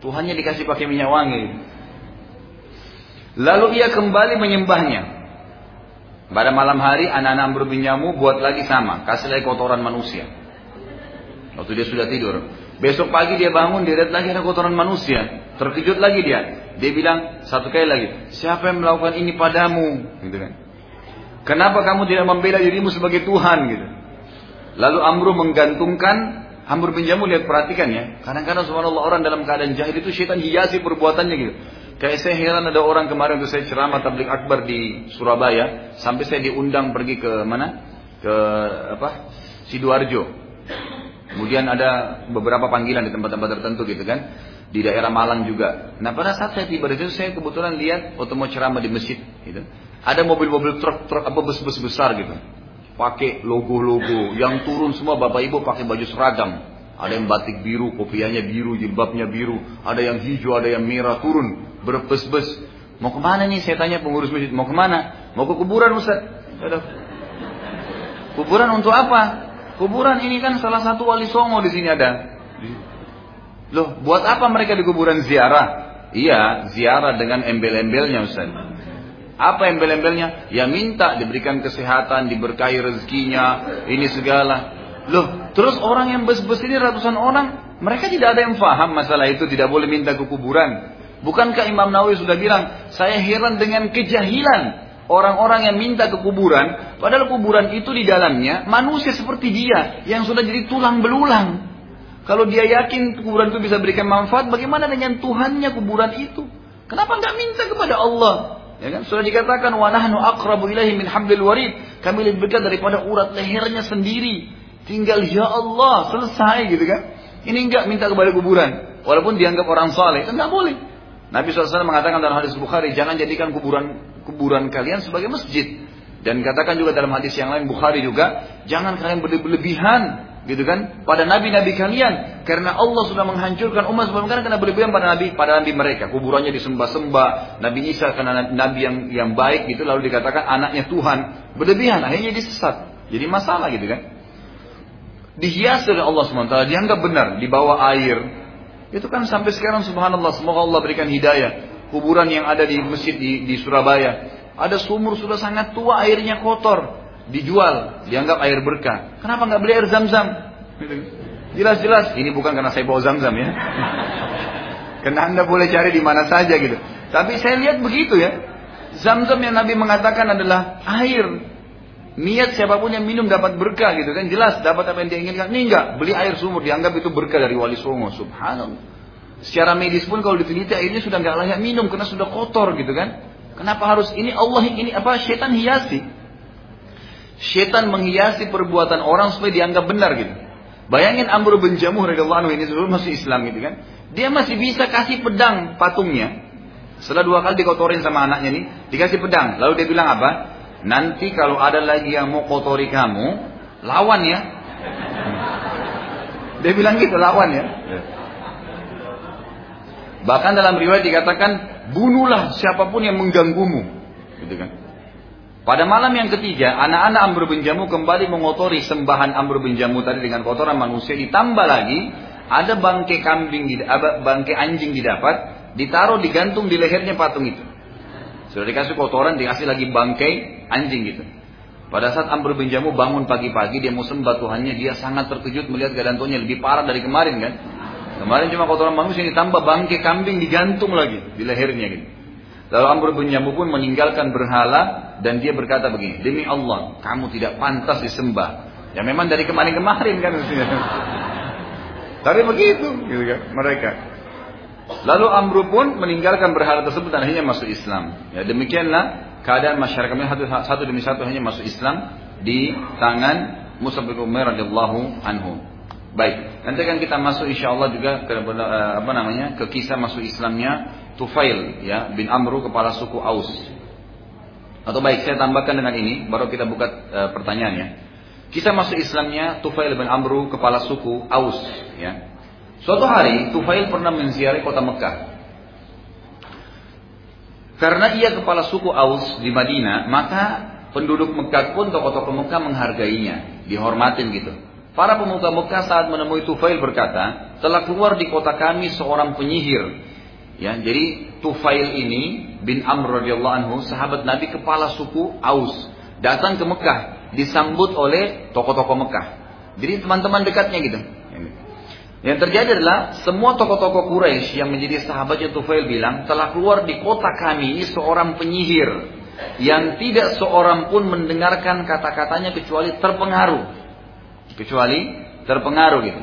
Tuhannya dikasih pakai minyak wangi. Lalu ia kembali menyembahnya. Pada malam hari anak-anak Amr bin Jamu buat lagi sama, kasih lagi kotoran manusia. Waktu dia sudah tidur. Besok pagi dia bangun, dia lihat lagi ada kotoran manusia. Terkejut lagi dia. Dia bilang satu kali lagi, siapa yang melakukan ini padamu? Gitu kan. Kenapa kamu tidak membela dirimu sebagai Tuhan? Gitu. Lalu Amru menggantungkan Amr bin Jamu lihat perhatikan ya. Kadang-kadang subhanallah orang dalam keadaan jahil itu syaitan hiasi perbuatannya gitu. Kayak saya heran ada orang kemarin tuh saya ceramah tablik akbar di Surabaya, sampai saya diundang pergi ke mana? Ke apa? Sidoarjo. Kemudian ada beberapa panggilan di tempat-tempat tertentu gitu kan. Di daerah Malang juga. Nah pada saat saya tiba di situ saya kebetulan lihat waktu mau ceramah di masjid gitu. Ada mobil-mobil truk truk apa bus-bus besar gitu. Pakai logo-logo. Yang turun semua bapak ibu pakai baju seragam. Ada yang batik biru, kopiahnya biru, jilbabnya biru. Ada yang hijau, ada yang merah turun berbes-bes. Mau ke mana nih? Saya tanya pengurus masjid. Mau ke mana? Mau ke kuburan Ustaz. Kuburan untuk apa? Kuburan ini kan salah satu wali songo di sini ada. Loh, buat apa mereka di kuburan ziarah? Iya, ziarah dengan embel-embelnya Ustaz. Apa embel-embelnya? Ya minta diberikan kesehatan, diberkahi rezekinya, ini segala. Loh, terus orang yang bes-bes ini ratusan orang, mereka tidak ada yang paham masalah itu, tidak boleh minta ke kuburan. Bukankah Imam Nawawi sudah bilang, saya heran dengan kejahilan orang-orang yang minta ke kuburan, padahal kuburan itu di dalamnya manusia seperti dia yang sudah jadi tulang belulang. Kalau dia yakin kuburan itu bisa berikan manfaat, bagaimana dengan Tuhannya kuburan itu? Kenapa nggak minta kepada Allah? Ya kan? Sudah dikatakan wa nahnu aqrabu min hablil warid. Kami lebih dekat daripada urat lehernya sendiri. Tinggal ya Allah, selesai gitu kan. Ini enggak minta kepada kuburan. Walaupun dianggap orang saleh, enggak boleh. Nabi SAW mengatakan dalam hadis Bukhari, jangan jadikan kuburan kuburan kalian sebagai masjid. Dan katakan juga dalam hadis yang lain Bukhari juga, jangan kalian berlebihan gitu kan pada nabi-nabi kalian karena Allah sudah menghancurkan umat sebelum kalian karena berlebihan pada nabi pada nabi mereka kuburannya disembah-sembah Nabi Isa karena nabi yang yang baik gitu lalu dikatakan anaknya Tuhan berlebihan akhirnya disesat jadi masalah gitu kan dihias oleh Allah SWT dianggap benar di bawah air itu kan sampai sekarang subhanallah semoga Allah berikan hidayah. Kuburan yang ada di masjid di, di Surabaya. Ada sumur sudah sangat tua airnya kotor. Dijual. Dianggap air berkah. Kenapa nggak beli air zam-zam? Jelas-jelas. Ini bukan karena saya bawa zam-zam ya. karena anda boleh cari di mana saja gitu. Tapi saya lihat begitu ya. Zam-zam yang Nabi mengatakan adalah air Niat siapa pun yang minum dapat berkah gitu kan jelas dapat apa yang dia inginkan. Ini enggak, beli air sumur dianggap itu berkah dari wali songo. Subhanallah. Secara medis pun kalau diteliti airnya sudah nggak layak minum karena sudah kotor gitu kan. Kenapa harus ini Allah ini apa setan hiasi? Setan menghiasi perbuatan orang supaya dianggap benar gitu. Bayangin Amr bin Jamuh radhiyallahu anhu ini sebelum masih Islam gitu kan. Dia masih bisa kasih pedang patungnya. Setelah dua kali dikotorin sama anaknya nih, dikasih pedang. Lalu dia bilang apa? Nanti kalau ada lagi yang mau kotori kamu, lawan ya. Dia bilang gitu, lawan ya. Bahkan dalam riwayat dikatakan, bunuhlah siapa pun yang mengganggumu. Gitu kan. Pada malam yang ketiga, anak-anak Amr bin Jamu kembali mengotori sembahan Amr bin Jamu tadi dengan kotoran manusia. Ditambah lagi, ada bangke kambing, bangke anjing didapat, ditaruh digantung di lehernya patung itu. Sudah dikasih kotoran, dikasih lagi bangkai anjing gitu. Pada saat Amr bin Jamu bangun pagi-pagi, dia mau sembah Tuhannya, dia sangat terkejut melihat keadaan lebih parah dari kemarin kan. Kemarin cuma kotoran manusia, ini tambah bangkai kambing digantung lagi di lehernya gitu. Lalu Amr bin Jamu pun meninggalkan berhala dan dia berkata begini, demi Allah, kamu tidak pantas disembah. Ya memang dari kemarin-kemarin kan Tapi begitu, gitu kan, mereka. Lalu Amru pun meninggalkan berhala tersebut dan akhirnya masuk Islam. Ya, demikianlah keadaan masyarakat satu, satu demi satu hanya masuk Islam di tangan Musa bin Umar radhiyallahu anhu. Baik, nanti akan kita masuk insya Allah juga ke eh, apa namanya ke kisah masuk Islamnya Tufail ya bin Amru kepala suku Aus. Atau baik saya tambahkan dengan ini baru kita buka uh, pertanyaannya. Kisah masuk Islamnya Tufail bin Amru kepala suku Aus ya. Suatu hari Tufail pernah menziarahi kota Mekah. Karena ia kepala suku Aus di Madinah, maka penduduk Mekah pun tokoh-tokoh Mekah menghargainya, dihormatin gitu. Para pemuka Mekah saat menemui Tufail berkata, telah keluar di kota kami seorang penyihir. Ya, jadi Tufail ini bin Amr radhiyallahu anhu, sahabat Nabi kepala suku Aus, datang ke Mekah, disambut oleh tokoh-tokoh Mekah. Jadi teman-teman dekatnya gitu. Yang terjadi adalah semua tokoh-tokoh Quraisy yang menjadi sahabatnya Tufail bilang telah keluar di kota kami seorang penyihir yang tidak seorang pun mendengarkan kata-katanya kecuali terpengaruh. Kecuali terpengaruh gitu.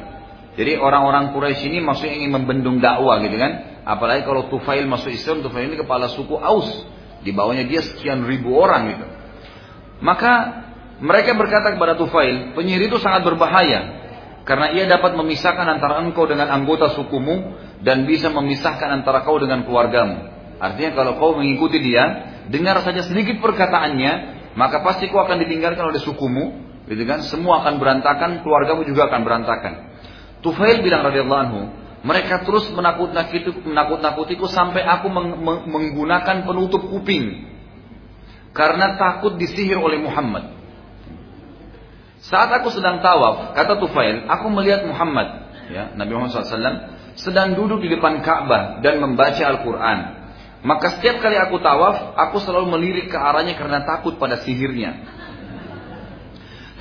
Jadi orang-orang Quraisy ini maksudnya ingin membendung dakwah gitu kan. Apalagi kalau Tufail masuk Islam, Tufail ini kepala suku Aus. Di bawahnya dia sekian ribu orang gitu. Maka mereka berkata kepada Tufail, penyihir itu sangat berbahaya. Karena ia dapat memisahkan antara engkau dengan anggota sukumu dan bisa memisahkan antara kau dengan keluargamu. Artinya kalau kau mengikuti dia, dengar saja sedikit perkataannya, maka pasti kau akan ditinggalkan oleh sukumu, gitu kan? Semua akan berantakan, keluargamu juga akan berantakan. Tufail bilang radhiyallahu anhu, mereka terus menakut-nakutiku, menakut-nakutiku sampai aku meng menggunakan penutup kuping karena takut disihir oleh Muhammad. Saat aku sedang tawaf, kata Tufail, aku melihat Muhammad, ya, Nabi Muhammad SAW, sedang duduk di depan Ka'bah dan membaca Al-Quran. Maka setiap kali aku tawaf, aku selalu melirik ke arahnya karena takut pada sihirnya.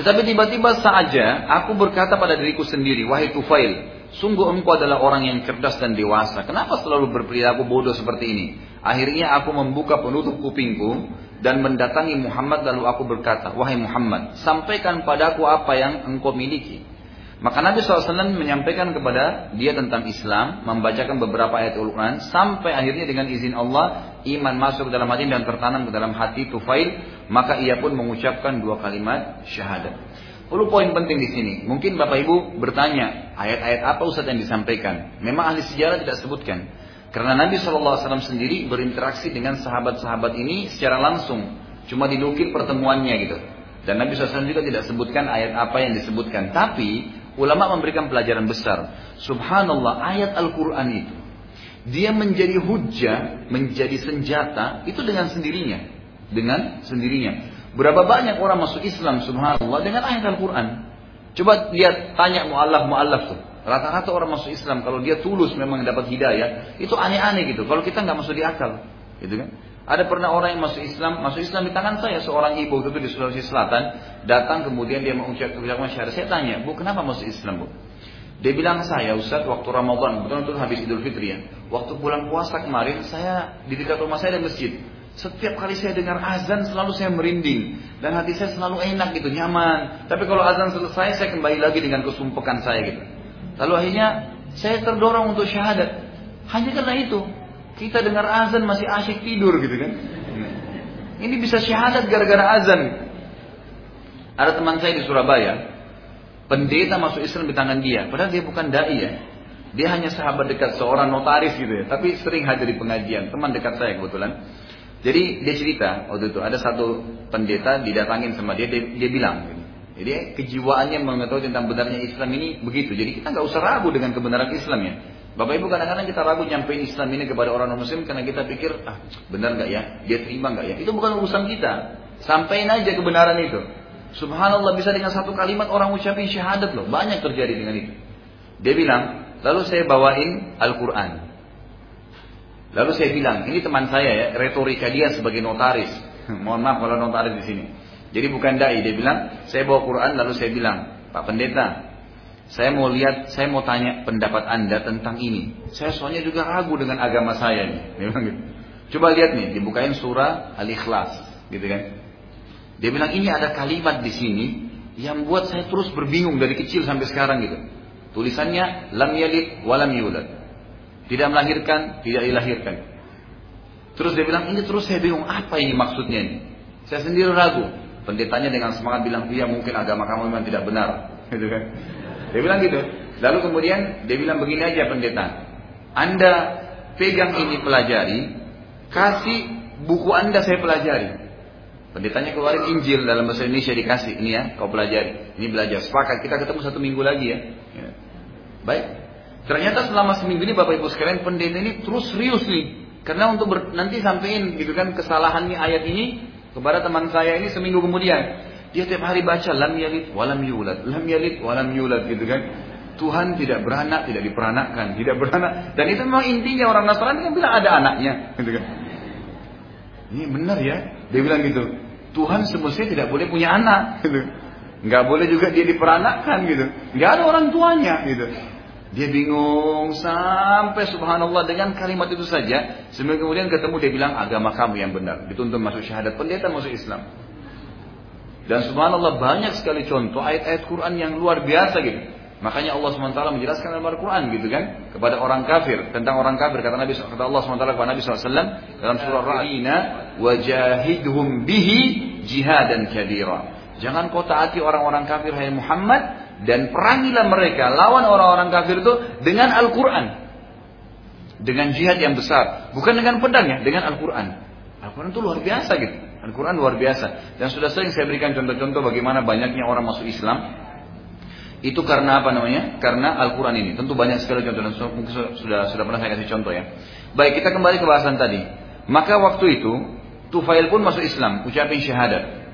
Tetapi tiba-tiba saja aku berkata pada diriku sendiri, wahai Tufail, sungguh engkau adalah orang yang cerdas dan dewasa. Kenapa selalu berperilaku bodoh seperti ini? Akhirnya aku membuka penutup kupingku dan mendatangi Muhammad lalu aku berkata, wahai Muhammad, sampaikan padaku apa yang engkau miliki. Maka Nabi SAW menyampaikan kepada dia tentang Islam, membacakan beberapa ayat Al-Quran, sampai akhirnya dengan izin Allah, iman masuk dalam hati dan tertanam ke dalam hati Tufail, maka ia pun mengucapkan dua kalimat syahadat. Perlu poin penting di sini. Mungkin Bapak Ibu bertanya, ayat-ayat apa Ustaz yang disampaikan? Memang ahli sejarah tidak sebutkan. Karena Nabi SAW sendiri berinteraksi dengan sahabat-sahabat ini secara langsung. Cuma dinukil pertemuannya gitu. Dan Nabi SAW juga tidak sebutkan ayat apa yang disebutkan. Tapi ulama memberikan pelajaran besar. Subhanallah ayat Al-Quran itu. Dia menjadi hujah, menjadi senjata, itu dengan sendirinya. Dengan sendirinya. Berapa banyak orang masuk Islam subhanallah dengan ayat Al-Quran. Coba lihat, tanya mu'allaf-mu'allaf tuh. Rata-rata orang masuk Islam kalau dia tulus memang dapat hidayah, itu aneh-aneh gitu. Kalau kita nggak masuk di akal, gitu kan? Ada pernah orang yang masuk Islam, masuk Islam di tangan saya seorang ibu itu di Sulawesi Selatan, datang kemudian dia mengucapkan ucapan syahadat. Saya tanya, "Bu, kenapa masuk Islam, Bu?" Dia bilang saya Ustaz waktu Ramadan, betul betul habis Idul Fitri ya. Waktu bulan puasa kemarin saya di dekat rumah saya ada masjid. Setiap kali saya dengar azan selalu saya merinding dan hati saya selalu enak gitu, nyaman. Tapi kalau azan selesai saya kembali lagi dengan kesumpekan saya gitu. Lalu akhirnya saya terdorong untuk syahadat. Hanya karena itu. Kita dengar azan masih asyik tidur gitu kan. Ini bisa syahadat gara-gara azan. Ada teman saya di Surabaya. Pendeta masuk Islam di tangan dia. Padahal dia bukan da'i ya. Dia hanya sahabat dekat seorang notaris gitu ya. Tapi sering hadir di pengajian. Teman dekat saya kebetulan. Jadi dia cerita waktu itu ada satu pendeta didatangin sama dia. Dia, dia bilang jadi kejiwaannya mengetahui tentang benarnya Islam ini begitu. Jadi kita nggak usah ragu dengan kebenaran Islam ya. Bapak Ibu kadang-kadang kita ragu nyampein Islam ini kepada orang non Muslim karena kita pikir ah benar nggak ya, dia terima nggak ya? Itu bukan urusan kita. Sampaikan aja kebenaran itu. Subhanallah bisa dengan satu kalimat orang ucapin syahadat loh. Banyak terjadi dengan itu. Dia bilang, lalu saya bawain Al-Quran. Lalu saya bilang, ini teman saya ya, retorika dia sebagai notaris. Mohon maaf kalau notaris di sini. Jadi bukan dai, dia bilang, saya bawa Quran lalu saya bilang, Pak Pendeta, saya mau lihat, saya mau tanya pendapat Anda tentang ini. Saya soalnya juga ragu dengan agama saya nih. Dia gitu. Coba lihat nih, dibukain surah Al-Ikhlas, gitu kan. Dia bilang ini ada kalimat di sini yang buat saya terus berbingung dari kecil sampai sekarang gitu. Tulisannya lam yalid walam yulad. Tidak melahirkan, tidak dilahirkan. Terus dia bilang ini terus saya bingung apa ini maksudnya ini. Saya sendiri ragu. Pendetanya dengan semangat bilang, iya mungkin agama kamu memang tidak benar. Gitu kan. Dia bilang gitu. Lalu kemudian dia bilang begini aja pendeta. Anda pegang ini pelajari, kasih buku Anda saya pelajari. Pendetanya keluarin Injil dalam bahasa Indonesia dikasih. Ini ya, kau pelajari. Ini belajar. Sepakat, kita ketemu satu minggu lagi ya. ya. Baik. Ternyata selama seminggu ini Bapak Ibu sekalian pendeta ini terus serius nih. Karena untuk ber, nanti sampein gitu kan kesalahannya ayat ini kepada teman saya ini seminggu kemudian. Dia tiap hari baca lam yalid walam yulad, lam yalid walam yulad gitu kan. Tuhan tidak beranak, tidak diperanakkan, tidak beranak. Dan itu memang intinya orang Nasrani kan bilang ada anaknya, gitu kan. Ini benar ya, dia bilang gitu. Tuhan semestinya tidak boleh punya anak, gitu. Nggak boleh juga dia diperanakkan gitu. Nggak ada orang tuanya gitu. Dia bingung sampai subhanallah dengan kalimat itu saja. Sampai kemudian ketemu dia bilang agama kamu yang benar. Dituntun masuk syahadat. Pendeta masuk Islam. Dan subhanallah banyak sekali contoh ayat-ayat Quran yang luar biasa gitu. Makanya Allah SWT menjelaskan dalam Al-Quran gitu kan. Kepada orang kafir. Tentang orang kafir. Kata, Nabi, kata Allah SWT kepada Nabi SAW. Dalam surah Ra'ina. Wajahidhum bihi jihadan kadira. Jangan kau taati orang-orang kafir hai Muhammad dan perangilah mereka lawan orang-orang kafir itu dengan Al-Quran. Dengan jihad yang besar. Bukan dengan pedang ya, dengan Al-Quran. Al-Quran itu luar biasa gitu. Al-Quran luar biasa. Dan sudah sering saya berikan contoh-contoh bagaimana banyaknya orang masuk Islam. Itu karena apa namanya? Karena Al-Quran ini. Tentu banyak sekali contoh dan sudah sudah pernah saya kasih contoh ya. Baik, kita kembali ke bahasan tadi. Maka waktu itu Tufail pun masuk Islam, ucapin syahadat.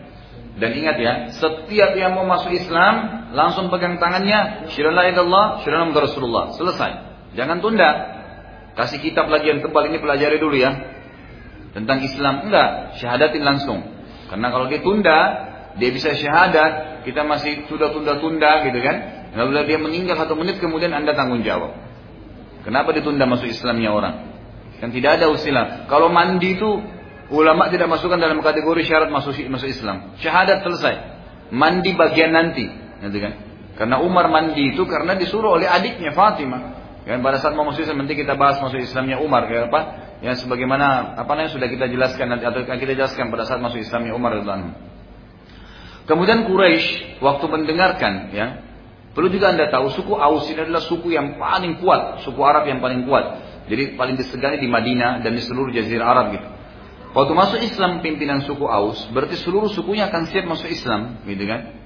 Dan ingat ya, setiap yang mau masuk Islam langsung pegang tangannya, syirallah Allah, syirallah Rasulullah. Selesai. Jangan tunda. Kasih kitab lagi yang tebal ini pelajari dulu ya. Tentang Islam enggak, syahadatin langsung. Karena kalau dia tunda, dia bisa syahadat, kita masih sudah tunda-tunda gitu kan. Lalu dia meninggal satu menit kemudian Anda tanggung jawab. Kenapa ditunda masuk Islamnya orang? Kan tidak ada usilah. Kalau mandi itu Ulama tidak masukkan dalam kategori syarat masuk Islam. Syahadat selesai. Mandi bagian nanti, gitu kan? Karena Umar mandi itu karena disuruh oleh adiknya Fatimah. Kan pada saat mau masuk Islam nanti kita bahas masuk Islamnya Umar kayak apa? Ya sebagaimana apa namanya sudah kita jelaskan nanti atau kita jelaskan pada saat masuk Islamnya Umar radhiyallahu Kemudian Quraisy waktu mendengarkan ya Perlu juga anda tahu suku Aus ini adalah suku yang paling kuat, suku Arab yang paling kuat. Jadi paling disegani di Madinah dan di seluruh Jazirah Arab gitu. Waktu masuk Islam pimpinan suku Aus, berarti seluruh sukunya akan siap masuk Islam, gitu kan?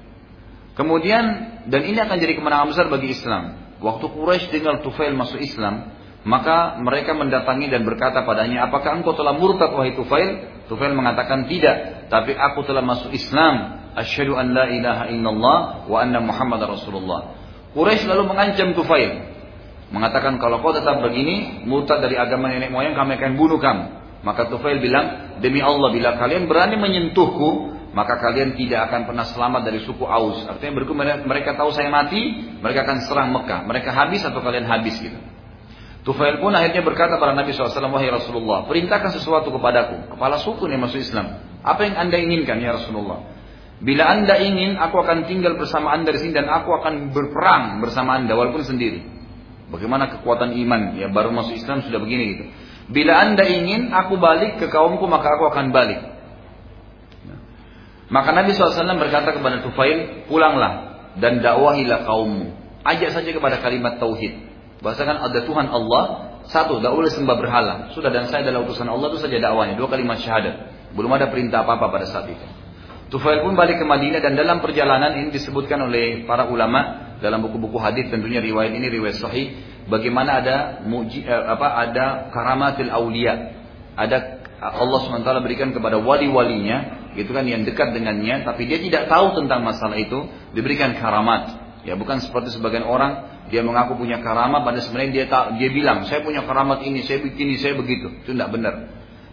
Kemudian dan ini akan jadi kemenangan besar bagi Islam. Waktu Quraisy dengar Tufail masuk Islam, maka mereka mendatangi dan berkata padanya, apakah engkau telah murtad wahai Tufail? Tufail mengatakan tidak, tapi aku telah masuk Islam. Asyhadu an la ilaha illallah wa anna Muhammad Rasulullah. Quraisy lalu mengancam Tufail, mengatakan kalau kau tetap begini, murtad dari agama nenek moyang, kami akan bunuh kamu. Maka Tufail bilang, demi Allah bila kalian berani menyentuhku, maka kalian tidak akan pernah selamat dari suku Aus. Artinya berikut mereka tahu saya mati, mereka akan serang Mekah. Mereka habis atau kalian habis gitu. Tufail pun akhirnya berkata pada Nabi SAW, Wahai Rasulullah, perintahkan sesuatu kepadaku. Kepala suku yang masuk Islam. Apa yang anda inginkan ya Rasulullah? Bila anda ingin, aku akan tinggal bersama anda di sini dan aku akan berperang bersama anda walaupun sendiri. Bagaimana kekuatan iman? Ya baru masuk Islam sudah begini gitu. Bila anda ingin aku balik ke kaumku maka aku akan balik. Maka Nabi SAW berkata kepada Tufail, pulanglah dan dakwahilah kaummu. Ajak saja kepada kalimat tauhid. Bahasakan ada Tuhan Allah, satu, tidak boleh sembah berhala. Sudah dan saya adalah utusan Allah itu saja dakwanya, dua kalimat syahadat. Belum ada perintah apa-apa pada saat itu. Tufail pun balik ke Madinah dan dalam perjalanan ini disebutkan oleh para ulama dalam buku-buku hadis tentunya riwayat ini riwayat sahih bagaimana ada muji, eh, apa ada karamatil aulia ada Allah SWT berikan kepada wali-walinya gitu kan yang dekat dengannya tapi dia tidak tahu tentang masalah itu diberikan karamat ya bukan seperti sebagian orang dia mengaku punya karamat pada sebenarnya dia tak, dia bilang saya punya karamat ini saya begini saya begitu itu tidak benar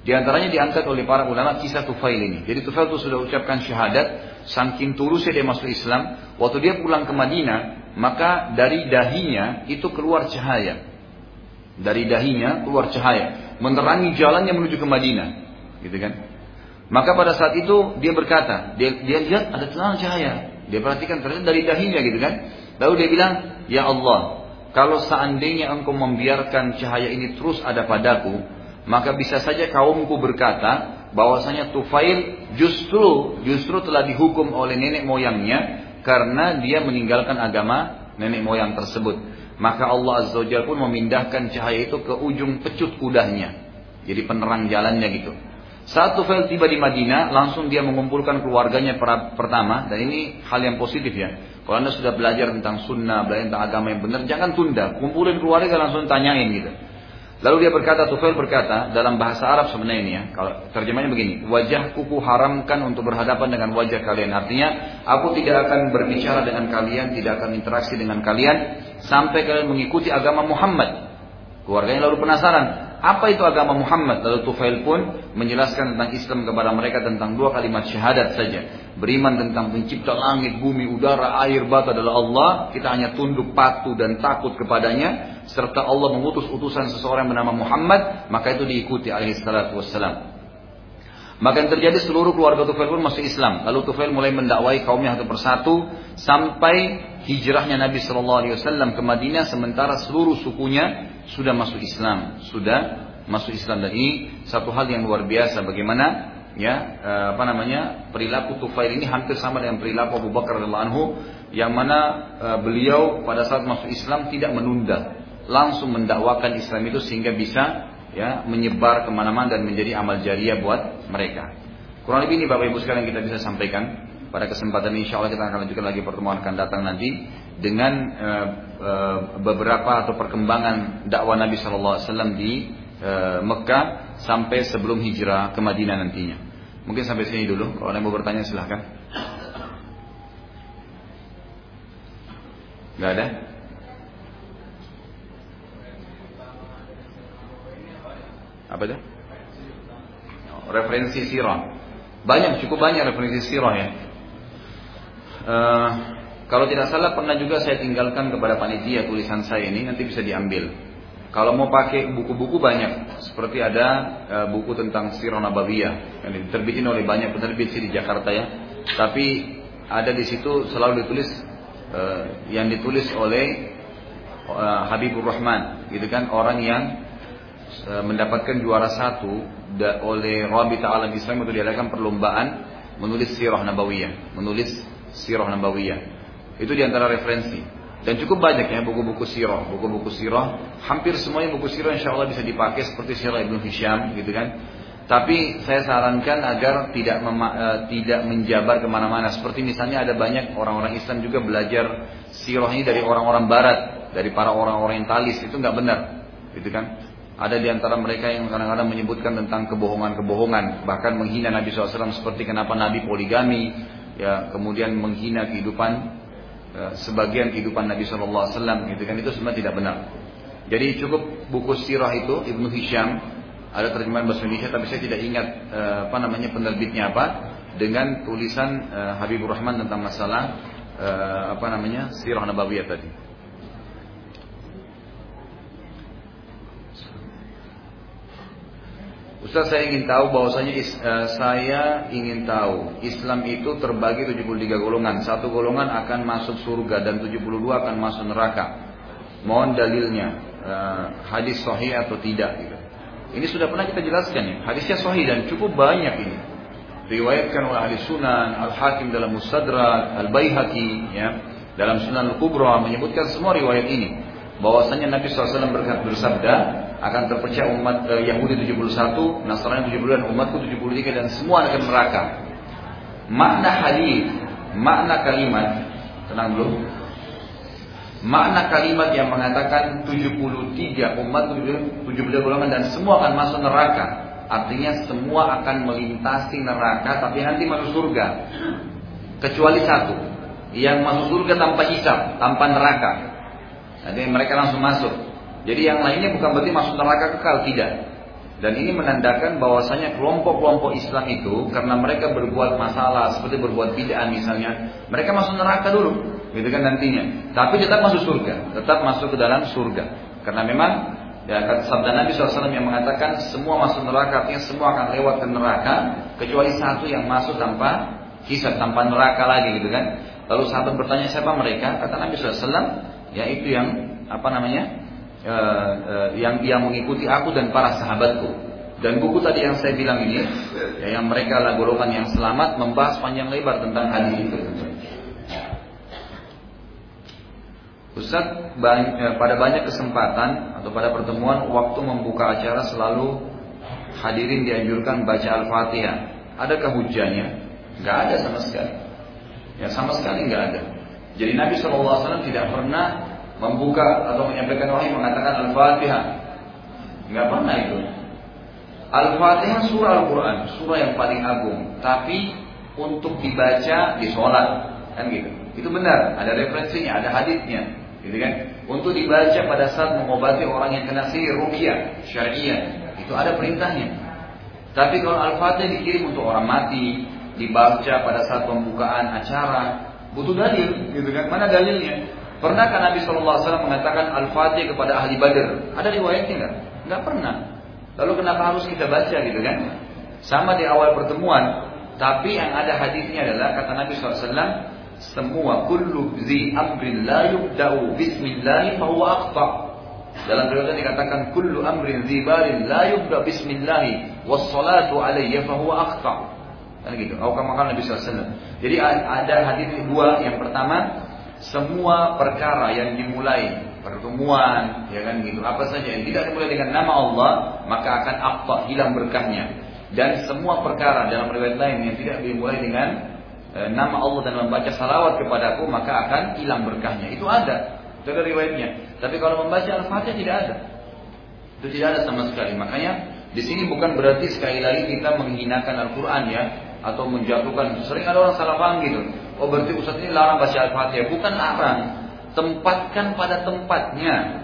di antaranya diangkat oleh para ulama kisah Tufail ini. Jadi Tufail itu sudah ucapkan syahadat, saking tulusnya dia masuk Islam. Waktu dia pulang ke Madinah, maka dari dahinya itu keluar cahaya. Dari dahinya keluar cahaya, menerangi jalannya menuju ke Madinah, gitu kan? Maka pada saat itu dia berkata, dia, dia lihat ada terang cahaya. Dia perhatikan ternyata dari dahinya gitu kan. Lalu dia bilang, Ya Allah, kalau seandainya engkau membiarkan cahaya ini terus ada padaku, maka bisa saja kaumku berkata bahwasanya Tufail justru justru telah dihukum oleh nenek moyangnya karena dia meninggalkan agama nenek moyang tersebut. Maka Allah Azza wa pun memindahkan cahaya itu ke ujung pecut kudanya. Jadi penerang jalannya gitu. Saat Tufail tiba di Madinah, langsung dia mengumpulkan keluarganya pertama, dan ini hal yang positif ya. Kalau anda sudah belajar tentang sunnah, belajar tentang agama yang benar, jangan tunda. Kumpulin keluarga langsung tanyain gitu. Lalu dia berkata, Tufail berkata dalam bahasa Arab sebenarnya ini ya. Kalau terjemahnya begini, wajah kuku haramkan untuk berhadapan dengan wajah kalian. Artinya, aku tidak akan berbicara dengan kalian, tidak akan interaksi dengan kalian sampai kalian mengikuti agama Muhammad. Keluarganya lalu penasaran, apa itu agama Muhammad? Lalu Tufail pun menjelaskan tentang Islam kepada mereka tentang dua kalimat syahadat saja. Beriman tentang pencipta langit, bumi, udara, air, bata adalah Allah. Kita hanya tunduk patuh dan takut kepadanya. Serta Allah mengutus utusan seseorang bernama Muhammad. Maka itu diikuti alaihi salatu wassalam. Maka yang terjadi seluruh keluarga Tufail pun masuk Islam. Lalu Tufail mulai mendakwai kaumnya satu persatu sampai hijrahnya Nabi Wasallam ke Madinah sementara seluruh sukunya sudah masuk Islam, sudah masuk Islam. Dan ini satu hal yang luar biasa. Bagaimana ya eh, apa namanya perilaku Tufail ini hampir sama dengan perilaku Abu Bakar radhiyallahu anhu yang mana eh, beliau pada saat masuk Islam tidak menunda langsung mendakwakan Islam itu sehingga bisa ya menyebar ke mana-mana dan menjadi amal jariah buat mereka. Kurang lebih ini Bapak Ibu sekalian kita bisa sampaikan. Pada kesempatan ini insya Allah kita akan lanjutkan lagi pertemuan akan datang nanti dengan uh, uh, beberapa atau perkembangan dakwah Nabi Shallallahu Alaihi Wasallam di uh, Mekah sampai sebelum hijrah ke Madinah nantinya. Mungkin sampai sini dulu. Kalau ada yang mau bertanya silahkan. Gak ada? Apa itu? Referensi sirah. Banyak, cukup banyak referensi sirah ya. Uh, kalau tidak salah pernah juga saya tinggalkan kepada panitia tulisan saya ini nanti bisa diambil. Kalau mau pakai buku-buku banyak, seperti ada uh, buku tentang Sirah Nabawiyah yang diterbitin oleh banyak penerbit sih di Jakarta ya. Tapi ada di situ selalu ditulis uh, yang ditulis oleh uh, Habibur Rahman, gitu kan orang yang uh, mendapatkan juara satu da, oleh Rabita Alam Islam itu diadakan perlombaan menulis Sirah Nabawiyah, menulis Sirah Nabawiyah. Itu di antara referensi. Dan cukup banyak ya buku-buku sirah, buku-buku sirah. Hampir semuanya buku sirah insya Allah bisa dipakai seperti sirah Ibnu Hisham gitu kan. Tapi saya sarankan agar tidak mema, uh, tidak menjabar ke mana-mana. Seperti misalnya ada banyak orang-orang Islam juga belajar sirah ini dari orang-orang Barat, dari para orang orientalis itu nggak benar, gitu kan? Ada di antara mereka yang kadang-kadang menyebutkan tentang kebohongan-kebohongan, bahkan menghina Nabi SAW seperti kenapa Nabi poligami, ya kemudian menghina kehidupan Eh, sebagian kehidupan Nabi Shallallahu Alaihi Wasallam gitu kan itu sebenarnya tidak benar. Jadi cukup buku sirah itu Ibnu Hisham ada terjemahan bahasa Indonesia tapi saya tidak ingat eh, apa namanya penerbitnya apa dengan tulisan eh, Habibur Rahman tentang masalah apa namanya sirah nabawiyah tadi. Ustaz saya ingin tahu bahwasanya uh, saya ingin tahu Islam itu terbagi 73 golongan. Satu golongan akan masuk surga dan 72 akan masuk neraka. Mohon dalilnya uh, hadis sahih atau tidak gitu. Ini sudah pernah kita jelaskan ya. Hadisnya sahih dan cukup banyak ini. Riwayatkan oleh ahli sunan, Al-Hakim dalam Mustadrak, Al-Baihaqi ya, dalam Sunan Al-Kubra menyebutkan semua riwayat ini bahwasanya Nabi SAW bersabda akan terpecah umat eh, Yahudi 71, Nasrani 72 dan umatku 73 dan semua akan neraka. Makna hadis, makna kalimat, tenang dulu. Makna kalimat yang mengatakan 73 umat 73 golongan dan semua akan masuk neraka. Artinya semua akan melintasi neraka tapi nanti masuk surga. Kecuali satu, yang masuk surga tanpa hisab, tanpa neraka. Nanti mereka langsung masuk. Jadi yang lainnya bukan berarti masuk neraka kekal, tidak. Dan ini menandakan bahwasanya kelompok-kelompok Islam itu karena mereka berbuat masalah seperti berbuat bid'ah misalnya, mereka masuk neraka dulu, gitu kan nantinya. Tapi tetap masuk surga, tetap masuk ke dalam surga. Karena memang ya kata sabda Nabi SAW yang mengatakan semua masuk neraka artinya semua akan lewat ke neraka kecuali satu yang masuk tanpa hisab tanpa neraka lagi gitu kan. Lalu sahabat bertanya siapa mereka? Kata Nabi SAW yaitu yang apa namanya e, e, yang yang mengikuti aku dan para sahabatku dan buku tadi yang saya bilang ini ya, yang mereka lah golongan yang selamat membahas panjang lebar tentang hadis itu Ustaz e, pada banyak kesempatan atau pada pertemuan waktu membuka acara selalu hadirin dianjurkan baca Al-Fatihah. Adakah hujahnya? Gak ada sama sekali. Ya sama sekali nggak ada. Jadi Nabi SAW tidak pernah membuka atau menyampaikan wahyu mengatakan Al-Fatihah. Nggak pernah itu. Al-Fatihah surah Al-Quran, surah yang paling agung. Tapi untuk dibaca di sholat, kan gitu. Itu benar, ada referensinya, ada hadisnya. gitu kan? Untuk dibaca pada saat mengobati orang yang kena sihir rukyah syariah, itu ada perintahnya. Tapi kalau Al-Fatihah dikirim untuk orang mati, dibaca pada saat pembukaan acara, butuh dalil, gitu kan? Mana dalilnya? Pernahkah Nabi SAW mengatakan Al-Fatihah kepada ahli Badr? Ada riwayatnya nggak? Nggak pernah. Lalu kenapa harus kita baca gitu kan? Sama di awal pertemuan, tapi yang ada hadisnya adalah kata Nabi SAW, semua kullu zi amrin la yubda'u bismillah fahuwa aqta. Dalam riwayat dikatakan kullu amrin zi balin la yubda bismillah wassalatu alayya fahuwa aqta. Kan gitu. Atau kama Nabi SAW. Jadi ada hadis dua. Yang pertama, semua perkara yang dimulai pertemuan, ya kan gitu, apa saja yang tidak dimulai dengan nama Allah, maka akan akta hilang berkahnya. Dan semua perkara dalam riwayat lain yang tidak dimulai dengan e, nama Allah dan membaca salawat kepadaku, maka akan hilang berkahnya. Itu ada, itu ada riwayatnya. Tapi kalau membaca Al-Fatihah tidak ada. Itu tidak ada sama sekali. Makanya di sini bukan berarti sekali lagi kita menghinakan Al-Quran ya, atau menjatuhkan. Sering ada orang salah paham gitu. Oh berarti Ustaz ini larang baca Al-Fatihah. Bukan larang. Tempatkan pada tempatnya.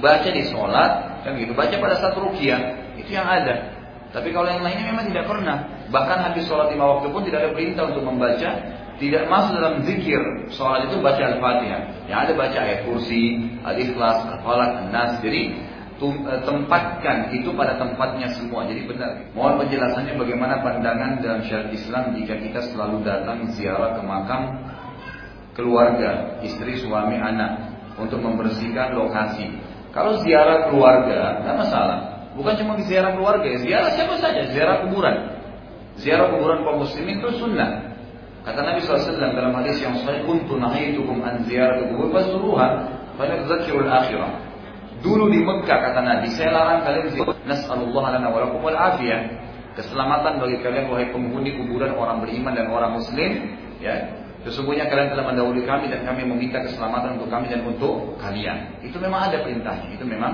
Baca di sholat, kan gitu. Baca pada saat rukiah, itu yang ada. Tapi kalau yang lainnya memang tidak pernah. Bahkan habis sholat lima waktu pun tidak ada perintah untuk membaca. Tidak masuk dalam zikir sholat itu baca Al-Fatihah. Yang ada baca ayat kursi, Al-Ikhlas, Al-Falaq, An-Nas. Jadi tempatkan itu pada tempatnya semua. Jadi benar. Mohon penjelasannya bagaimana pandangan dalam syariat Islam jika kita selalu datang ziarah ke makam keluarga, istri, suami, anak untuk membersihkan lokasi. Kalau ziarah keluarga, tidak masalah. Bukan cuma ziarah keluarga, ya. ziarah siapa saja, ziarah kuburan. Ziarah kuburan kaum muslimin itu sunnah. Kata Nabi SAW dalam hadis yang sahih, "Kuntu nahaitukum an ziarah kubur fasuruha, fa akhirah." Dulu di Mekah kata Nabi, saya larang kalian ziarah. Nas'alullah lana wa lakum wal afiyah. Keselamatan bagi kalian wahai penghuni kuburan orang beriman dan orang muslim, ya. Sesungguhnya kalian telah mendahului kami dan kami meminta keselamatan untuk kami dan untuk kalian. Itu memang ada perintahnya. Itu memang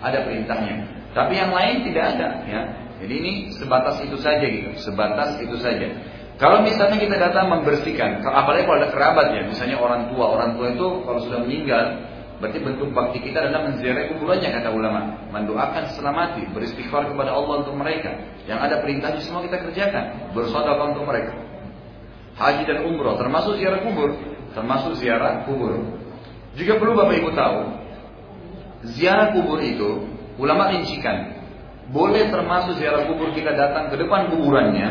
ada perintahnya. Tapi yang lain tidak ada, ya. Jadi ini sebatas itu saja gitu, sebatas itu saja. Kalau misalnya kita datang membersihkan, apalagi kalau ada kerabat ya, misalnya orang tua, orang tua itu kalau sudah meninggal, berarti bentuk bakti kita adalah menziarahi kuburannya kata ulama, mendoakan selamati, beristighfar kepada Allah untuk mereka. Yang ada perintahnya semua kita kerjakan, bersedekah untuk mereka haji dan umroh, termasuk ziarah kubur, termasuk ziarah kubur. Juga perlu Bapak Ibu tahu, ziarah kubur itu ulama rincikan, boleh termasuk ziarah kubur kita datang ke depan kuburannya,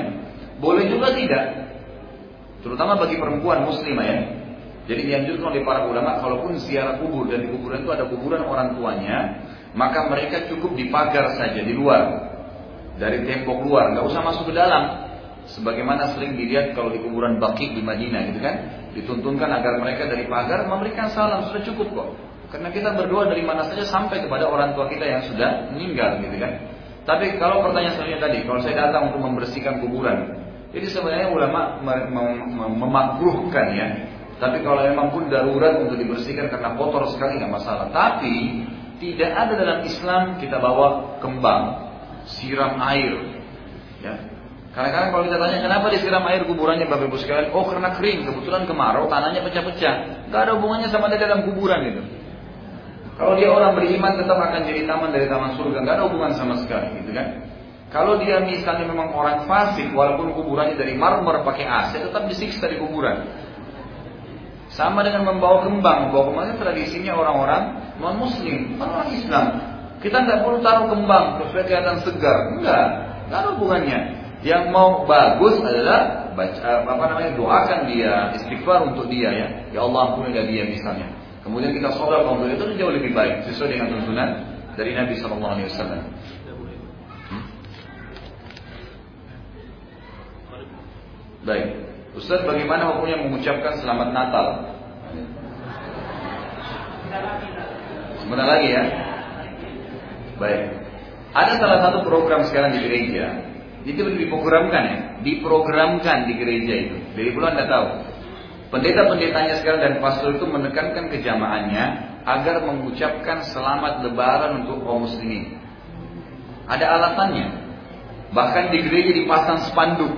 boleh juga tidak. Terutama bagi perempuan muslimah ya. Jadi dianjurkan oleh para ulama, kalaupun ziarah kubur dan di kuburan itu ada kuburan orang tuanya, maka mereka cukup di pagar saja di luar, dari tembok luar, nggak usah masuk ke dalam. Sebagaimana sering dilihat kalau di kuburan Baqi di Madinah gitu kan, dituntunkan agar mereka dari pagar memberikan salam sudah cukup kok. Karena kita berdoa dari mana saja sampai kepada orang tua kita yang sudah meninggal gitu kan. Tapi kalau pertanyaan selanjutnya tadi, kalau saya datang untuk membersihkan kuburan, jadi sebenarnya ulama memakruhkan ya. Tapi kalau memang pun darurat untuk dibersihkan karena kotor sekali nggak masalah. Tapi tidak ada dalam Islam kita bawa kembang, siram air, ya karena kadang kalau kita tanya kenapa disiram air kuburannya Bapak Ibu sekalian? Oh karena kering, kebetulan kemarau tanahnya pecah-pecah. Gak ada hubungannya sama dia dalam kuburan itu. Kalau dia orang beriman tetap akan jadi taman dari taman surga, gak ada hubungan sama sekali, gitu kan? Kalau dia misalnya memang orang fasik, walaupun kuburannya dari marmer pakai AC, tetap disiksa di kuburan. Sama dengan membawa kembang, membawa kembang itu tradisinya orang-orang non Muslim, orang Islam. Kita nggak perlu taruh kembang supaya kelihatan segar, enggak, nggak ada hubungannya. Yang mau bagus adalah baca apa namanya doakan dia, istighfar untuk dia ya. Ya Allah ampunilah dia misalnya. Kemudian kita sholat untuk itu jauh lebih baik sesuai dengan tuntunan dari Nabi Shallallahu Alaihi Wasallam. Hmm? Baik, Ustaz bagaimana hukumnya mengucapkan selamat Natal? Sebentar lagi ya. Baik. Ada salah satu program sekarang di gereja itu diprogramkan ya, diprogramkan di gereja itu. Dari bulan Anda tahu. Pendeta-pendetanya sekarang dan pastor itu menekankan kejamaahnya agar mengucapkan selamat lebaran untuk kaum muslimin. Ada alasannya. Bahkan di gereja dipasang spanduk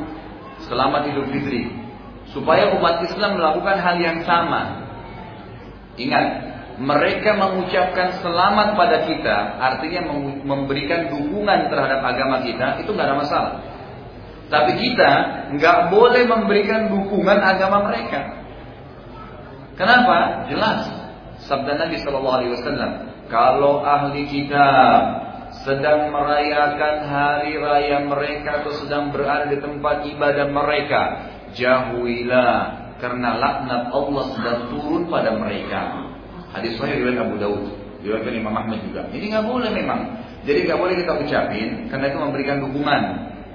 selamat Idul Fitri supaya umat Islam melakukan hal yang sama. Ingat, mereka mengucapkan selamat pada kita, artinya memberikan dukungan terhadap agama kita, itu nggak ada masalah. Tapi kita nggak boleh memberikan dukungan agama mereka. Kenapa? Jelas. Sabda Nabi Shallallahu Alaihi kalau ahli kitab sedang merayakan hari raya mereka atau sedang berada di tempat ibadah mereka, jauhilah karena laknat Allah sedang turun pada mereka. Hadis sahih riwayat Abu Daud, riwayat Imam Ahmad juga. Ini nggak boleh memang. Jadi nggak boleh kita ucapin karena itu memberikan dukungan.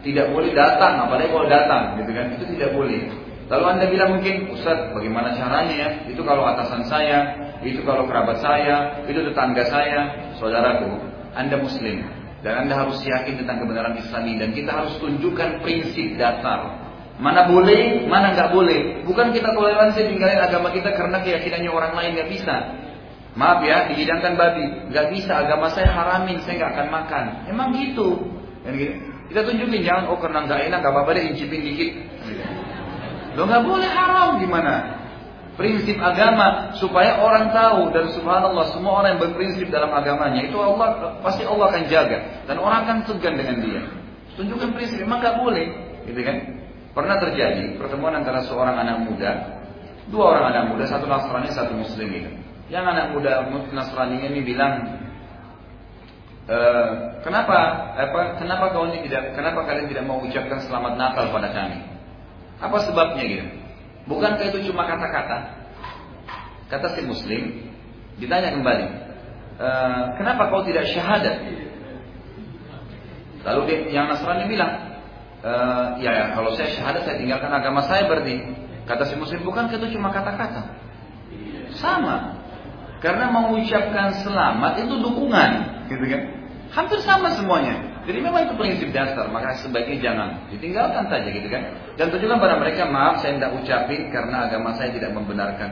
Tidak boleh datang, apalagi kalau datang, gitu kan? Itu tidak boleh. Lalu anda bilang mungkin, Ustaz, bagaimana caranya ya? Itu kalau atasan saya, itu kalau kerabat saya, itu tetangga saya, saudaraku. Anda Muslim dan anda harus yakin tentang kebenaran Islami dan kita harus tunjukkan prinsip dasar. Mana boleh, mana nggak boleh. Bukan kita toleransi tinggalin agama kita karena keyakinannya orang lain nggak bisa. Maaf ya, dihidangkan babi. Gak bisa, agama saya haramin, saya gak akan makan. Emang gitu. Kan gitu. Kita tunjukin, jangan, oh karena gak enak, gak apa-apa deh, incipin dikit. Lo gak boleh haram gimana? Prinsip agama supaya orang tahu dan subhanallah semua orang yang berprinsip dalam agamanya itu Allah pasti Allah akan jaga dan orang akan segan dengan dia. Tunjukkan prinsip memang gak boleh, gitu kan? Pernah terjadi pertemuan antara seorang anak muda, dua orang anak muda, satu Nasrani, satu Muslim gitu. Yang anak muda Nasrani ini bilang, e, kenapa apa kenapa kau ini tidak kenapa kalian tidak mau ucapkan selamat Natal pada kami? Apa sebabnya gitu? Bukankah itu cuma kata-kata? Kata si Muslim, ditanya kembali, e, kenapa kau tidak syahadat? Lalu yang Nasrani bilang, e, ya, ya kalau saya syahadat saya tinggalkan agama saya berarti. Kata si Muslim, bukankah itu cuma kata-kata? Sama. Karena mengucapkan selamat itu dukungan, gitu kan? Hampir sama semuanya. Jadi memang itu prinsip dasar, maka sebaiknya jangan ditinggalkan saja gitu kan. Dan tunjukkan pada mereka, maaf saya tidak ucapin karena agama saya tidak membenarkan.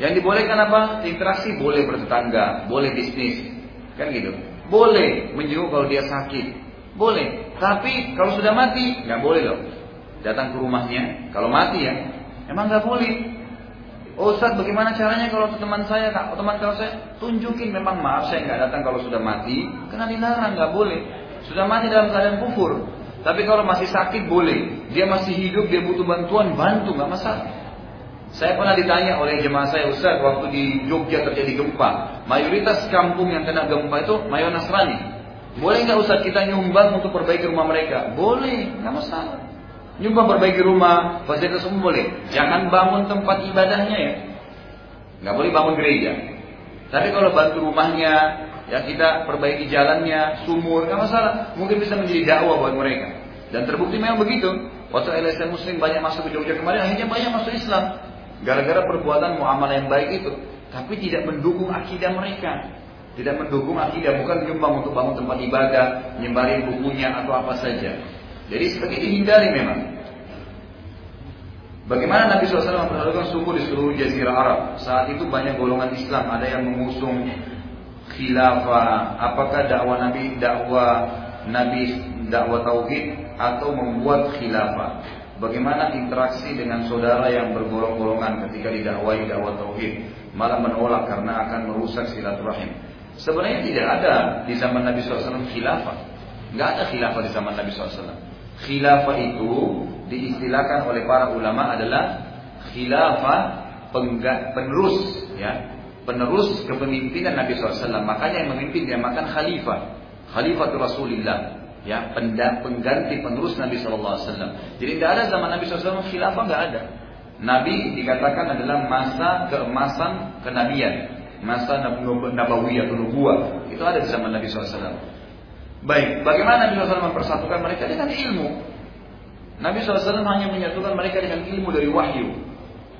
Yang dibolehkan apa? Interaksi boleh bertetangga, boleh bisnis, kan gitu. Boleh menjenguk kalau dia sakit, boleh. Tapi kalau sudah mati, nggak boleh loh. Datang ke rumahnya, kalau mati ya, emang nggak boleh. Oh Ustaz bagaimana caranya kalau teman saya, kak, teman kalau saya tunjukin memang maaf saya nggak datang kalau sudah mati, karena dilarang nggak boleh. Sudah mati dalam keadaan kufur. Tapi kalau masih sakit boleh. Dia masih hidup, dia butuh bantuan, bantu nggak masalah. Saya pernah ditanya oleh jemaah saya Ustaz waktu di Jogja terjadi gempa. Mayoritas kampung yang kena gempa itu mayoritas Nasrani. Boleh nggak Ustaz kita nyumbang untuk perbaiki rumah mereka? Boleh, nggak masalah. Nyumbang perbaiki rumah, fasilitas umum boleh. Jangan bangun tempat ibadahnya ya. Nggak boleh bangun gereja. Tapi kalau bantu rumahnya, ya kita perbaiki jalannya, sumur, nggak masalah. Mungkin bisa menjadi dakwah buat mereka. Dan terbukti memang begitu. Waktu LSM Muslim banyak masuk ke Jogja kemarin, akhirnya banyak masuk Islam. Gara-gara perbuatan muamalah yang baik itu. Tapi tidak mendukung akidah mereka. Tidak mendukung akidah, bukan nyumbang untuk bangun tempat ibadah, nyembarin bukunya atau apa saja. Jadi sebagai dihindari memang. Bagaimana Nabi SAW memperhatikan suku di seluruh jazirah Arab? Saat itu banyak golongan Islam, ada yang mengusung khilafah, apakah dakwah Nabi dakwah Nabi dakwah tauhid atau membuat khilafah? Bagaimana interaksi dengan saudara yang bergolong-golongan ketika didakwai dakwah tauhid, malah menolak karena akan merusak silaturahim? Sebenarnya tidak ada di zaman Nabi SAW khilafah. Nggak ada khilafah di zaman Nabi SAW. Khilafah itu diistilahkan oleh para ulama adalah khilafah penerus ya. Penerus kepemimpinan Nabi SAW makanya yang memimpin dia makan khalifah. Khalifah Rasulullah ya. Pengganti penerus Nabi SAW jadi tidak ada zaman Nabi SAW khilafah nggak ada. Nabi dikatakan adalah masa keemasan kenabian masa nabawiyah atau nubuah itu ada di zaman Nabi SAW Baik, bagaimana Nabi SAW mempersatukan mereka dengan ilmu? Nabi SAW hanya menyatukan mereka dengan ilmu dari wahyu.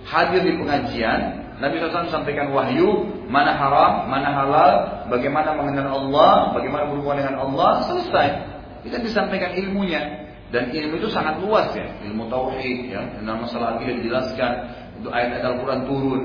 Hadir di pengajian, Nabi SAW sampaikan wahyu, mana haram, mana halal, bagaimana mengenal Allah, bagaimana berhubungan dengan Allah, selesai. Kita disampaikan ilmunya. Dan ilmu itu sangat luas ya, ilmu tauhid ya, tentang masalah akidah dijelaskan, itu ayat-ayat Al-Quran turun.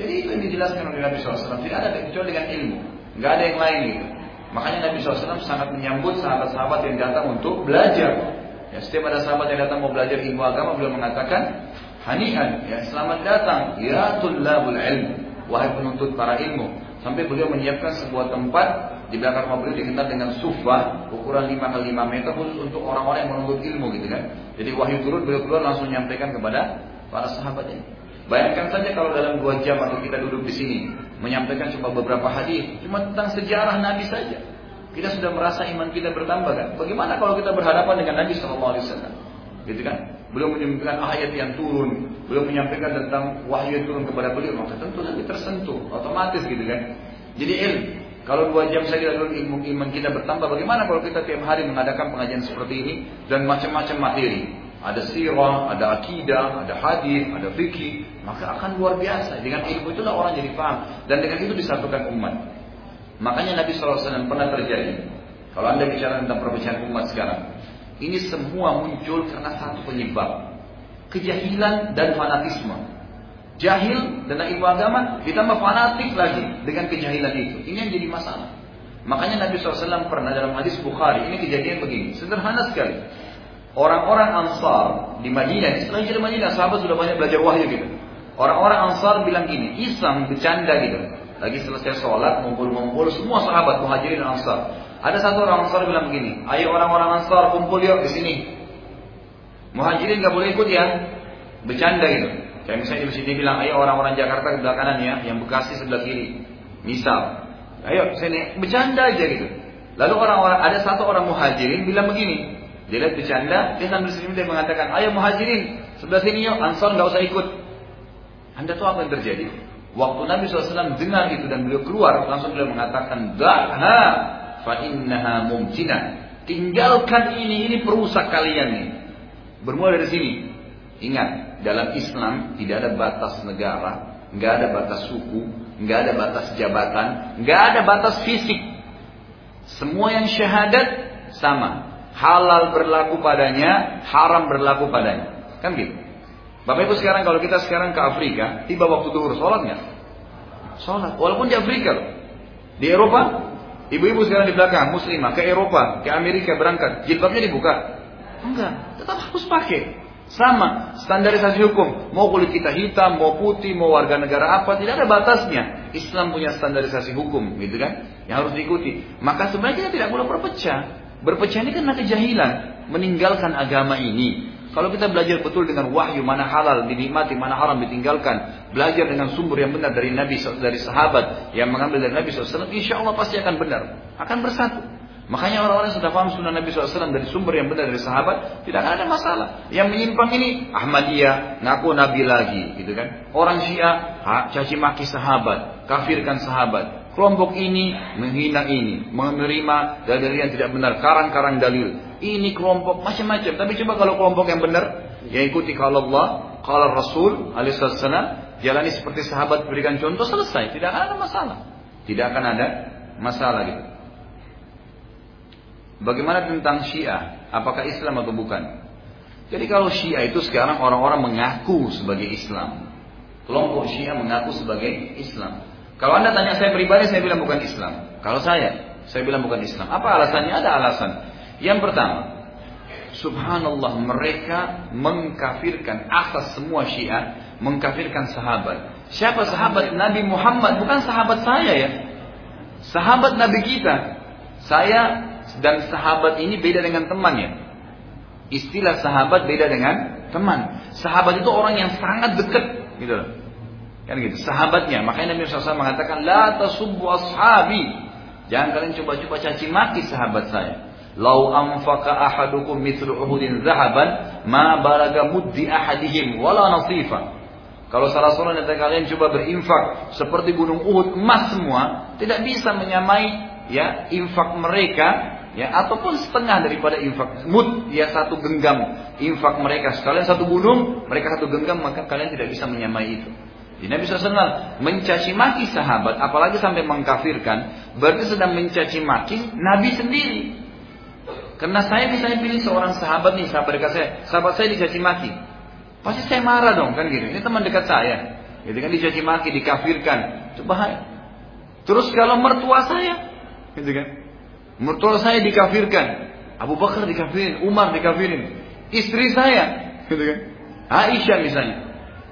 Jadi itu yang dijelaskan oleh Nabi SAW. Tidak ada kecuali dengan ilmu, nggak ada yang lain gitu. Makanya Nabi SAW sangat menyambut sahabat-sahabat yang datang untuk belajar. Ya, setiap ada sahabat yang datang mau belajar ilmu agama, beliau mengatakan, Hanihan, ya selamat datang, ya tullabul ilm. wahai penuntut para ilmu. Sampai beliau menyiapkan sebuah tempat di belakang rumah beliau dikenal dengan sufa ukuran 5 kali 5 meter khusus untuk orang-orang yang menuntut ilmu gitu kan. Jadi wahyu turun beliau keluar langsung menyampaikan kepada para sahabat ini. Bayangkan saja kalau dalam dua jam atau kita duduk di sini menyampaikan cuma beberapa hadis, cuma tentang sejarah Nabi saja. Kita sudah merasa iman kita bertambah kan? Bagaimana kalau kita berhadapan dengan Nabi Shallallahu Alaihi Wasallam? Gitu kan? Belum menyampaikan ayat yang turun, belum menyampaikan tentang wahyu yang turun kepada beliau, maka tentu Nabi tersentuh, otomatis gitu kan? Jadi ilmu. Kalau dua jam saja dulu ilmu iman kita bertambah, bagaimana kalau kita tiap hari mengadakan pengajian seperti ini dan macam-macam materi? Ada sirah, ada akidah, ada hadis, ada fikih, maka akan luar biasa. Dengan ilmu itulah orang jadi paham dan dengan itu disatukan umat. Makanya Nabi SAW pernah terjadi. Kalau anda bicara tentang perbedaan umat sekarang, ini semua muncul karena satu penyebab. Kejahilan dan fanatisme. Jahil dan ilmu agama ditambah fanatik lagi dengan kejahilan itu. Ini yang jadi masalah. Makanya Nabi SAW pernah dalam hadis Bukhari, ini kejadian begini, sederhana sekali. Orang-orang Ansar di Madinah, setelah jadi Madinah, sahabat sudah banyak belajar wahyu gitu. Orang-orang Ansar bilang gini, iseng bercanda gitu. Lagi selesai sholat, ngumpul-ngumpul, semua sahabat muhajirin ansar. Ada satu orang ansar bilang begini, ayo orang-orang ansar kumpul yuk di sini. Muhajirin nggak boleh ikut ya, bercanda gitu. Kayak misalnya di sini bilang, ayo orang-orang Jakarta sebelah kanan ya, yang Bekasi sebelah kiri. Misal, ayo sini bercanda aja gitu. Lalu orang-orang ada satu orang muhajirin bilang begini, dia lihat bercanda, dia sambil senyum dia mengatakan, ayo muhajirin sebelah sini yuk, ansar nggak usah ikut. Anda tahu apa yang terjadi? Waktu Nabi SAW dengar itu dan beliau keluar, langsung beliau mengatakan, Da'ha fa innaha mumtina. Tinggalkan ini, ini perusak kalian nih. Bermula dari sini. Ingat, dalam Islam tidak ada batas negara, nggak ada batas suku, nggak ada batas jabatan, nggak ada batas fisik. Semua yang syahadat sama. Halal berlaku padanya, haram berlaku padanya. Kan gitu. Bapak Ibu sekarang kalau kita sekarang ke Afrika, tiba waktu duhur, sholat nggak? Sholat. Walaupun di Afrika loh. Di Eropa, ibu-ibu sekarang di belakang, muslimah, ke Eropa, ke Amerika berangkat, jilbabnya dibuka? Enggak, tetap harus pakai. Sama, standarisasi hukum. Mau kulit kita hitam, mau putih, mau warga negara apa, tidak ada batasnya. Islam punya standarisasi hukum, gitu kan? Yang harus diikuti. Maka sebenarnya tidak boleh berpecah. Berpecah ini karena kejahilan. Meninggalkan agama ini. Kalau kita belajar betul dengan wahyu mana halal dinikmati, mana haram ditinggalkan, belajar dengan sumber yang benar dari Nabi dari sahabat yang mengambil dari Nabi SAW, insya Allah pasti akan benar, akan bersatu. Makanya orang-orang yang sudah paham sunnah Nabi SAW dari sumber yang benar dari sahabat, tidak ada masalah. Yang menyimpang ini Ahmadiyah, ngaku Nabi lagi, gitu kan? Orang Syiah, caci maki sahabat, kafirkan sahabat. Kelompok ini menghina ini, menerima dalil yang tidak benar, karang-karang dalil. Ini kelompok macam-macam. Tapi coba kalau kelompok yang benar, yang ikuti kalau Allah, kalau Rasul, alaihissalam, jalani seperti sahabat berikan contoh selesai, tidak ada masalah. Tidak akan ada masalah gitu. Bagaimana tentang Syiah? Apakah Islam atau bukan? Jadi kalau Syiah itu sekarang orang-orang mengaku sebagai Islam. Kelompok Syiah mengaku sebagai Islam. Kalau anda tanya saya pribadi, saya bilang bukan Islam. Kalau saya, saya bilang bukan Islam. Apa alasannya? Ada alasan. Yang pertama, Subhanallah mereka mengkafirkan asas semua Syiah, mengkafirkan sahabat. Siapa sahabat Nabi Muhammad? Bukan sahabat saya ya. Sahabat Nabi kita. Saya dan sahabat ini beda dengan teman ya. Istilah sahabat beda dengan teman. Sahabat itu orang yang sangat dekat gitu loh. Kan gitu, sahabatnya. Makanya Nabi SAW mengatakan, La tasubbu ashabi. Jangan kalian coba-coba caci maki sahabat saya. Lau anfaqa ahadukum mithlu uhudin zahaban, ma balaga muddi ahadihim, wala nasifa. Kalau salah seorang dari kalian coba berinfak seperti gunung Uhud emas semua, tidak bisa menyamai ya infak mereka ya ataupun setengah daripada infak mud ya satu genggam infak mereka sekalian satu gunung mereka satu genggam maka kalian tidak bisa menyamai itu di Nabi SAW mencaci maki sahabat, apalagi sampai mengkafirkan, berarti sedang mencaci maki Nabi sendiri. Karena saya misalnya pilih seorang sahabat nih, sahabat dekat saya, sahabat saya dicaci maki. Pasti saya marah dong, kan gitu. Ini teman dekat saya. Gitu kan dicaci maki, dikafirkan. Itu bahaya. Terus kalau mertua saya, gitu kan. Mertua saya dikafirkan. Abu Bakar dikafirin, Umar dikafirin. Istri saya, gitu kan. Aisyah misalnya.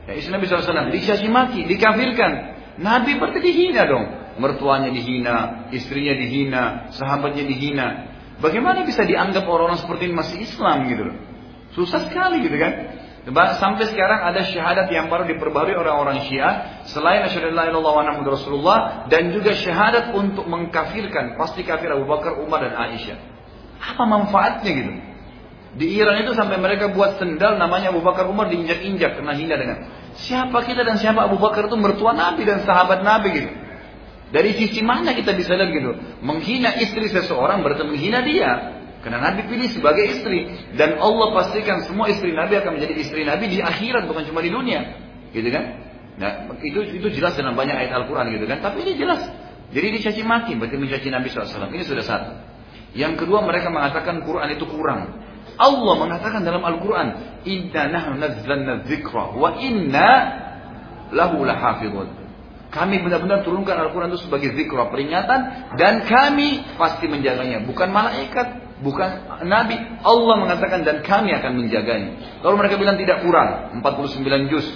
Ya, istri Nabi SAW dicaci maki, dikafirkan. Nabi berarti dihina dong. Mertuanya dihina, istrinya dihina, sahabatnya dihina. Bagaimana bisa dianggap orang-orang seperti ini masih Islam gitu loh. Susah sekali gitu kan. Sampai sekarang ada syahadat yang baru diperbarui orang-orang Syiah selain asyhadu la ilaha Rasulullah dan juga syahadat untuk mengkafirkan pasti kafir Abu Bakar, Umar dan Aisyah. Apa manfaatnya gitu? Di Iran itu sampai mereka buat sendal namanya Abu Bakar Umar diinjak-injak kena hina dengan siapa kita dan siapa Abu Bakar itu mertua Nabi dan sahabat Nabi gitu. Dari sisi mana kita bisa lihat gitu? Menghina istri seseorang berarti menghina dia. Karena Nabi pilih sebagai istri dan Allah pastikan semua istri Nabi akan menjadi istri Nabi di akhirat bukan cuma di dunia, gitu kan? Nah, itu itu jelas dalam banyak ayat Al-Quran gitu kan. Tapi ini jelas. Jadi dicaci maki berarti mencaci Nabi SAW. Ini sudah satu. Yang kedua mereka mengatakan Quran itu kurang. Allah mengatakan dalam Al-Quran, Inna nahnu nazzalna dzikra wa inna lahu lahafidhun. Kami benar-benar turunkan Al-Quran itu sebagai zikra peringatan dan kami pasti menjaganya. Bukan malaikat, Bukan Nabi. Allah mengatakan dan kami akan menjaganya. Kalau mereka bilang tidak kurang. 49 juz.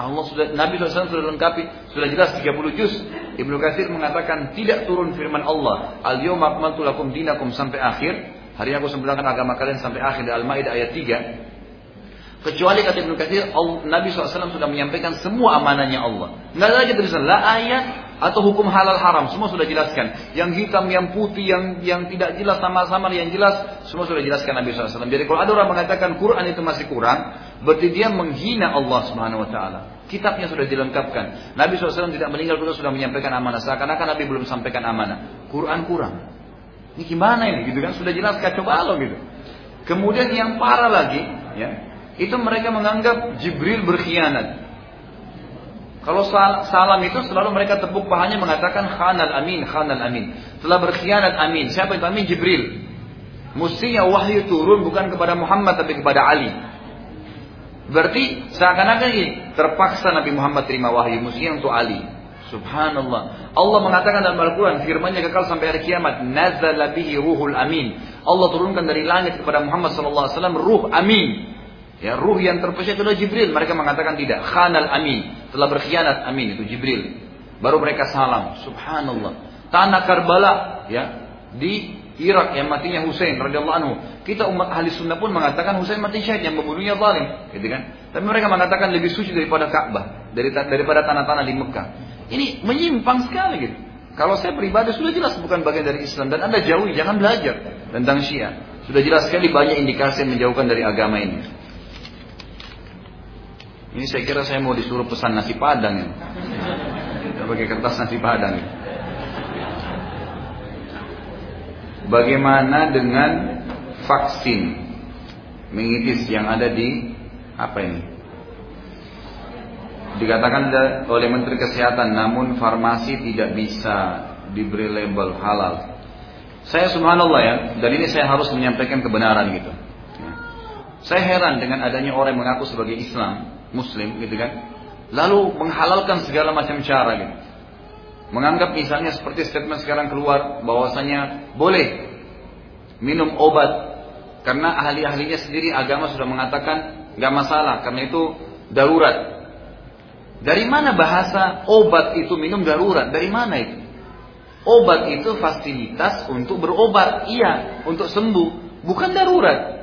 Allah sudah Nabi SAW sudah lengkapi sudah jelas 30 juz. Ibnu Katsir mengatakan tidak turun firman Allah al-yawma akmaltu lakum dinakum sampai akhir. Hari aku sempurnakan agama kalian sampai akhir. Al-Maidah ayat 3. Kecuali kata Ibnu Katsir Nabi SAW sudah menyampaikan semua amanahnya Allah. Enggak lagi tulisan la ayat atau hukum halal haram. Semua sudah jelaskan. Yang hitam yang putih yang yang tidak jelas sama-sama yang jelas semua sudah jelaskan Nabi SAW. Jadi kalau ada orang mengatakan Quran itu masih kurang berarti dia menghina Allah Subhanahu Wa Taala. Kitabnya sudah dilengkapkan. Nabi SAW tidak meninggal pun sudah menyampaikan amanah. Seakan-akan Nabi belum sampaikan amanah. Quran kurang ini gimana ini gitu kan sudah jelas kacau balau gitu kemudian yang parah lagi ya itu mereka menganggap Jibril berkhianat kalau salam itu selalu mereka tepuk pahanya mengatakan khanal amin, khanal amin. Telah berkhianat amin. Siapa itu amin? Jibril. Mestinya wahyu turun bukan kepada Muhammad tapi kepada Ali. Berarti seakan-akan ini terpaksa Nabi Muhammad terima wahyu mestinya untuk Ali. Subhanallah. Allah mengatakan dalam Al-Quran, firmannya kekal sampai hari kiamat. Nazala bihi ruhul amin. Allah turunkan dari langit kepada Muhammad SAW ruh amin. Ya, ruh yang terpercaya itu adalah Jibril. Mereka mengatakan tidak. Khanal amin. Telah berkhianat amin. Itu Jibril. Baru mereka salam. Subhanallah. Tanah Karbala. Ya. Di Irak yang matinya Husain radhiyallahu anhu. Kita umat ahli sunnah pun mengatakan Husain mati syahid yang membunuhnya zalim, gitu kan? Tapi mereka mengatakan lebih suci daripada Ka'bah, dari daripada tanah-tanah di Mekah. Ini menyimpang sekali gitu. Kalau saya pribadi sudah jelas bukan bagian dari Islam dan Anda jauhi, jangan belajar tentang Syiah. Sudah jelas sekali banyak indikasi yang menjauhkan dari agama ini. Ini saya kira saya mau disuruh pesan nasi padang ya. Kita pakai kertas nasi padang. Ya. Bagaimana dengan vaksin mengitis yang ada di apa ini? Dikatakan oleh Menteri Kesehatan, namun farmasi tidak bisa diberi label halal. Saya subhanallah ya, dan ini saya harus menyampaikan kebenaran gitu. Ya. Saya heran dengan adanya orang yang mengaku sebagai Islam, muslim gitu kan lalu menghalalkan segala macam cara gitu menganggap misalnya seperti statement sekarang keluar bahwasanya boleh minum obat karena ahli-ahlinya sendiri agama sudah mengatakan nggak masalah karena itu darurat dari mana bahasa obat itu minum darurat dari mana itu obat itu fasilitas untuk berobat iya untuk sembuh bukan darurat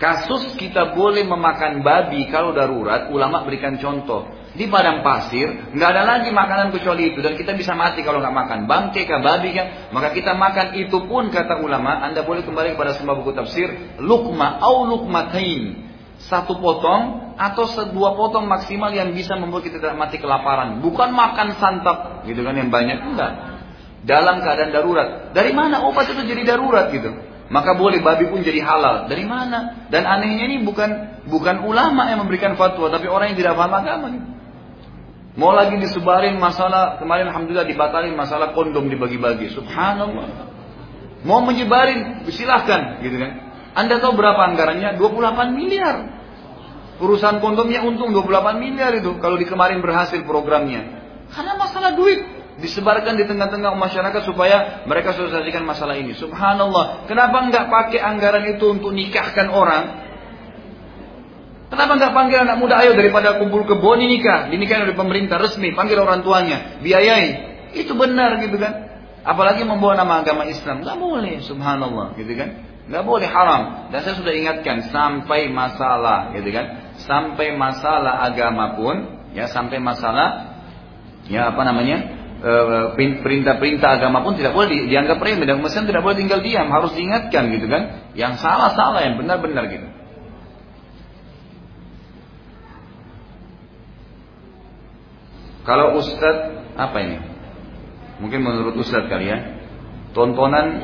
Kasus kita boleh memakan babi kalau darurat, ulama berikan contoh. Di padang pasir, nggak ada lagi makanan kecuali itu. Dan kita bisa mati kalau nggak makan. Bangke kah, babi kah, maka kita makan itu pun kata ulama, anda boleh kembali kepada semua buku tafsir, lukma au lukmatain. Satu potong atau dua potong maksimal yang bisa membuat kita tidak mati kelaparan. Bukan makan santap, gitu kan yang banyak. Enggak. Dalam keadaan darurat. Dari mana obat itu jadi darurat gitu? maka boleh babi pun jadi halal. Dari mana? Dan anehnya ini bukan bukan ulama yang memberikan fatwa, tapi orang yang tidak paham agama. Nih. Mau lagi disebarin masalah kemarin alhamdulillah dibatalin masalah kondom dibagi-bagi. Subhanallah. Mau menyebarin silahkan gitu kan. Anda tahu berapa anggarannya? 28 miliar. Urusan kondomnya untung 28 miliar itu kalau di kemarin berhasil programnya. Karena masalah duit disebarkan di tengah-tengah masyarakat supaya mereka selesaikan masalah ini. Subhanallah. Kenapa nggak pakai anggaran itu untuk nikahkan orang? Kenapa nggak panggil anak muda ayo daripada kumpul kebun nikah, dinikahin oleh pemerintah resmi, panggil orang tuanya, biayai. Itu benar gitu kan. Apalagi membawa nama agama Islam, nggak boleh, subhanallah, gitu kan. Nggak boleh haram. Dan saya sudah ingatkan sampai masalah, gitu kan. Sampai masalah agama pun, ya sampai masalah, ya apa namanya, eh, perintah-perintah agama pun tidak boleh dianggap remeh dan Muslim tidak boleh tinggal diam harus diingatkan gitu kan yang salah salah yang benar-benar gitu Kalau Ustadz, apa ini? Mungkin menurut Ustadz kali ya. Tontonan,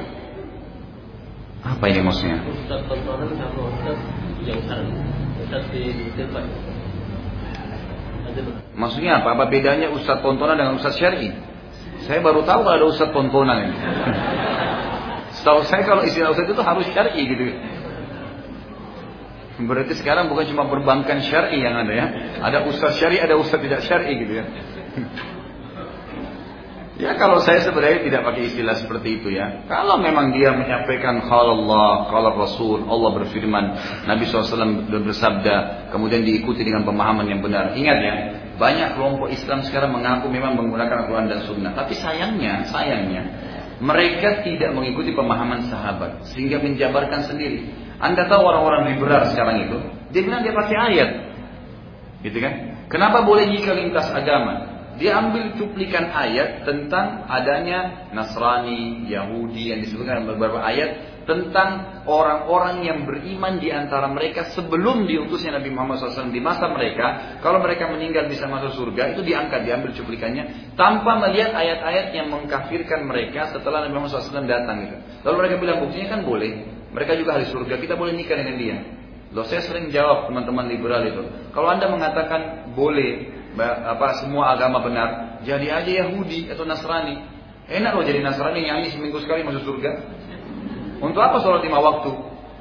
apa ini maksudnya? Tontonan sama yang sekarang. Di. Maksudnya apa? Apa bedanya Ustadz tontonan dengan Ustadz syari? Saya baru tahu kalau ada Ustadz tontonan ini. Setahu saya kalau istilah Ustadz itu harus syari gitu. Berarti sekarang bukan cuma perbankan syari yang ada ya. Ada ustaz syari, ada ustaz tidak syari gitu ya. Ya kalau saya sebenarnya tidak pakai istilah seperti itu ya. Kalau memang dia menyampaikan kalau Allah, kalau Rasul, Allah berfirman, Nabi SAW bersabda, kemudian diikuti dengan pemahaman yang benar. Ingat ya, banyak kelompok Islam sekarang mengaku memang menggunakan Al-Quran dan Sunnah. Tapi sayangnya, sayangnya, mereka tidak mengikuti pemahaman sahabat. Sehingga menjabarkan sendiri. Anda tahu orang-orang liberal sekarang itu, dia bilang dia pakai ayat. Gitu kan? Kenapa boleh jika lintas agama? Dia ambil cuplikan ayat tentang adanya Nasrani, Yahudi yang disebutkan beberapa ayat tentang orang-orang yang beriman di antara mereka sebelum diutusnya Nabi Muhammad SAW di masa mereka, kalau mereka meninggal bisa masuk surga, itu diangkat, diambil cuplikannya, tanpa melihat ayat-ayat yang mengkafirkan mereka setelah Nabi Muhammad SAW datang. Gitu. Lalu mereka bilang buktinya kan boleh, mereka juga ahli surga, kita boleh nikah dengan dia. Loh saya sering jawab teman-teman liberal itu. Kalau anda mengatakan boleh apa semua agama benar, jadi aja Yahudi atau Nasrani. Enak loh jadi Nasrani nyanyi seminggu sekali masuk surga. Untuk apa sholat lima waktu?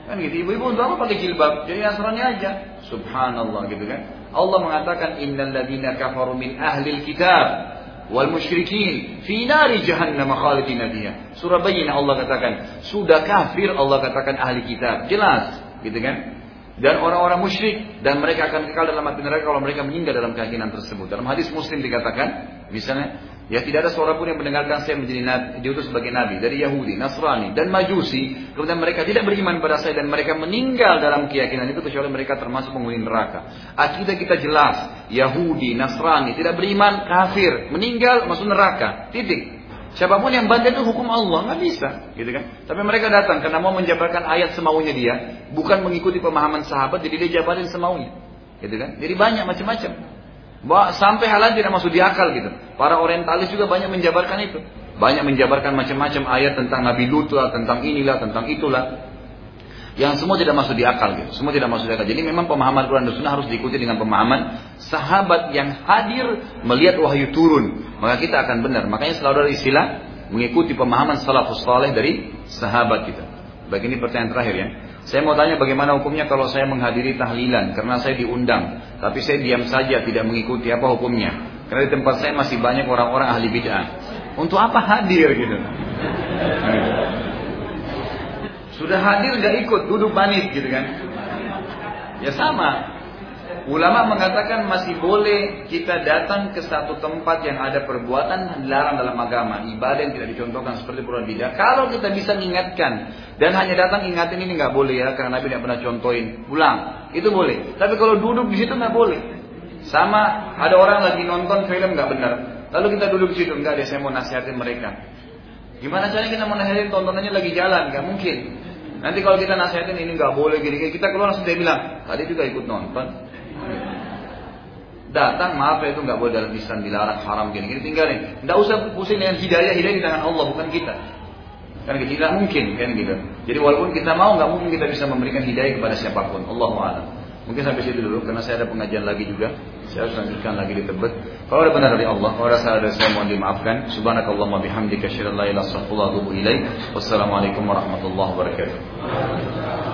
Kan gitu. Ibu-ibu untuk apa pakai jilbab? Jadi Nasrani aja. Subhanallah gitu kan. Allah mengatakan innal ladina kafaru min ahlil kitab wal musyrikin fi nari jahannam khalidina fiha. Surah Bayyinah Allah katakan, sudah kafir Allah katakan ahli kitab. Jelas, gitu kan? Dan orang-orang musyrik dan mereka akan kekal dalam api neraka kalau mereka meninggal dalam keyakinan tersebut. Dalam hadis Muslim dikatakan, misalnya Ya tidak ada seorang pun yang mendengarkan saya menjadi nabi, diutus sebagai nabi dari Yahudi, Nasrani dan Majusi. Kemudian mereka tidak beriman pada saya dan mereka meninggal dalam keyakinan itu kecuali mereka termasuk penghuni neraka. Akidah kita jelas, Yahudi, Nasrani tidak beriman, kafir, meninggal masuk neraka. Titik. Siapa pun yang bandel itu hukum Allah nggak bisa, gitu kan? Tapi mereka datang karena mau menjabarkan ayat semaunya dia, bukan mengikuti pemahaman sahabat, jadi dia jabarin semaunya, gitu kan? Jadi banyak macam-macam. Sampai halal tidak masuk di akal gitu. Para orientalis juga banyak menjabarkan itu. Banyak menjabarkan macam-macam ayat tentang Nabi Lut tentang inilah, tentang itulah. Yang semua tidak masuk di akal gitu. Semua tidak masuk di akal. Jadi memang pemahaman Quran dan Sunnah harus diikuti dengan pemahaman sahabat yang hadir melihat wahyu turun. Maka kita akan benar. Makanya selalu ada istilah mengikuti pemahaman salafus saleh dari sahabat kita. Baik ini pertanyaan terakhir ya. Saya mau tanya bagaimana hukumnya kalau saya menghadiri tahlilan karena saya diundang, tapi saya diam saja tidak mengikuti apa hukumnya. Karena di tempat saya masih banyak orang-orang ahli bid'ah. Untuk apa hadir gitu? Sudah hadir nggak ikut, duduk manis gitu kan? Ya sama, Ulama mengatakan masih boleh kita datang ke satu tempat yang ada perbuatan dilarang dalam agama, ibadah yang tidak dicontohkan seperti bulan bidah. Kalau kita bisa mengingatkan dan hanya datang ingatin ini nggak boleh ya karena Nabi tidak pernah contohin, pulang itu boleh. Tapi kalau duduk di situ nggak boleh. Sama ada orang lagi nonton film nggak benar, lalu kita duduk di situ nggak deh saya mau nasihatin mereka. Gimana caranya kita mau nasihatin tontonannya lagi jalan? Nggak mungkin. Nanti kalau kita nasihatin ini nggak boleh gini, kita keluar langsung dia bilang tadi juga ikut nonton. Datang maaf ya itu nggak boleh dalam Islam dilarang haram gini gini tinggalin. Nggak usah pusing dengan hidayah hidayah di tangan Allah bukan kita. Kan tidak mungkin kan gitu. Jadi walaupun kita mau nggak mungkin kita bisa memberikan hidayah kepada siapa pun. Allah a'lam. Mungkin sampai situ dulu karena saya ada pengajian lagi juga. Saya harus lanjutkan lagi di Tebet. Kalau ada benar dari Allah, kalau ada salah dari saya mohon dimaafkan. Subhanakallahumma bihamdika asyhadu an la ilaha illa anta astaghfiruka wa atubu ilaik. Wassalamualaikum warahmatullahi wabarakatuh.